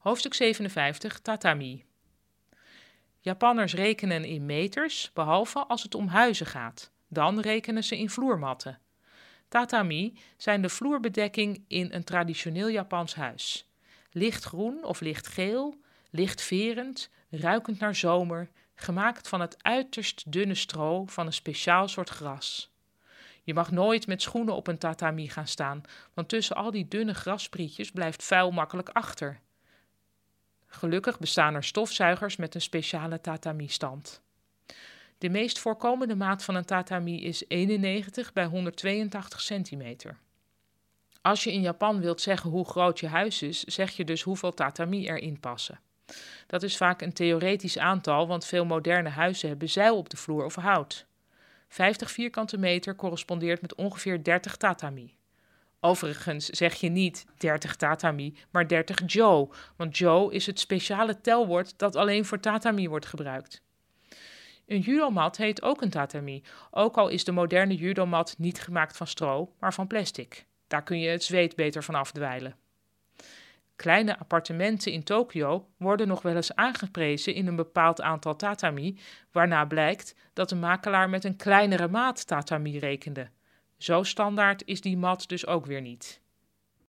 Hoofdstuk 57 Tatami. Japanners rekenen in meters, behalve als het om huizen gaat. Dan rekenen ze in vloermatten. Tatami zijn de vloerbedekking in een traditioneel Japans huis. Lichtgroen of lichtgeel, lichtverend, ruikend naar zomer, gemaakt van het uiterst dunne stro van een speciaal soort gras. Je mag nooit met schoenen op een tatami gaan staan, want tussen al die dunne grassprietjes blijft vuil makkelijk achter. Gelukkig bestaan er stofzuigers met een speciale tatami-stand. De meest voorkomende maat van een tatami is 91 bij 182 centimeter. Als je in Japan wilt zeggen hoe groot je huis is, zeg je dus hoeveel tatami erin passen. Dat is vaak een theoretisch aantal, want veel moderne huizen hebben zeil op de vloer of hout. 50 vierkante meter correspondeert met ongeveer 30 tatami. Overigens zeg je niet 30 tatami, maar 30 jo, want jo is het speciale telwoord dat alleen voor tatami wordt gebruikt. Een judomat heet ook een tatami, ook al is de moderne judomat niet gemaakt van stro, maar van plastic. Daar kun je het zweet beter van afdwijlen. Kleine appartementen in Tokio worden nog wel eens aangeprezen in een bepaald aantal tatami, waarna blijkt dat de makelaar met een kleinere maat tatami rekende. Zo standaard is die mat dus ook weer niet.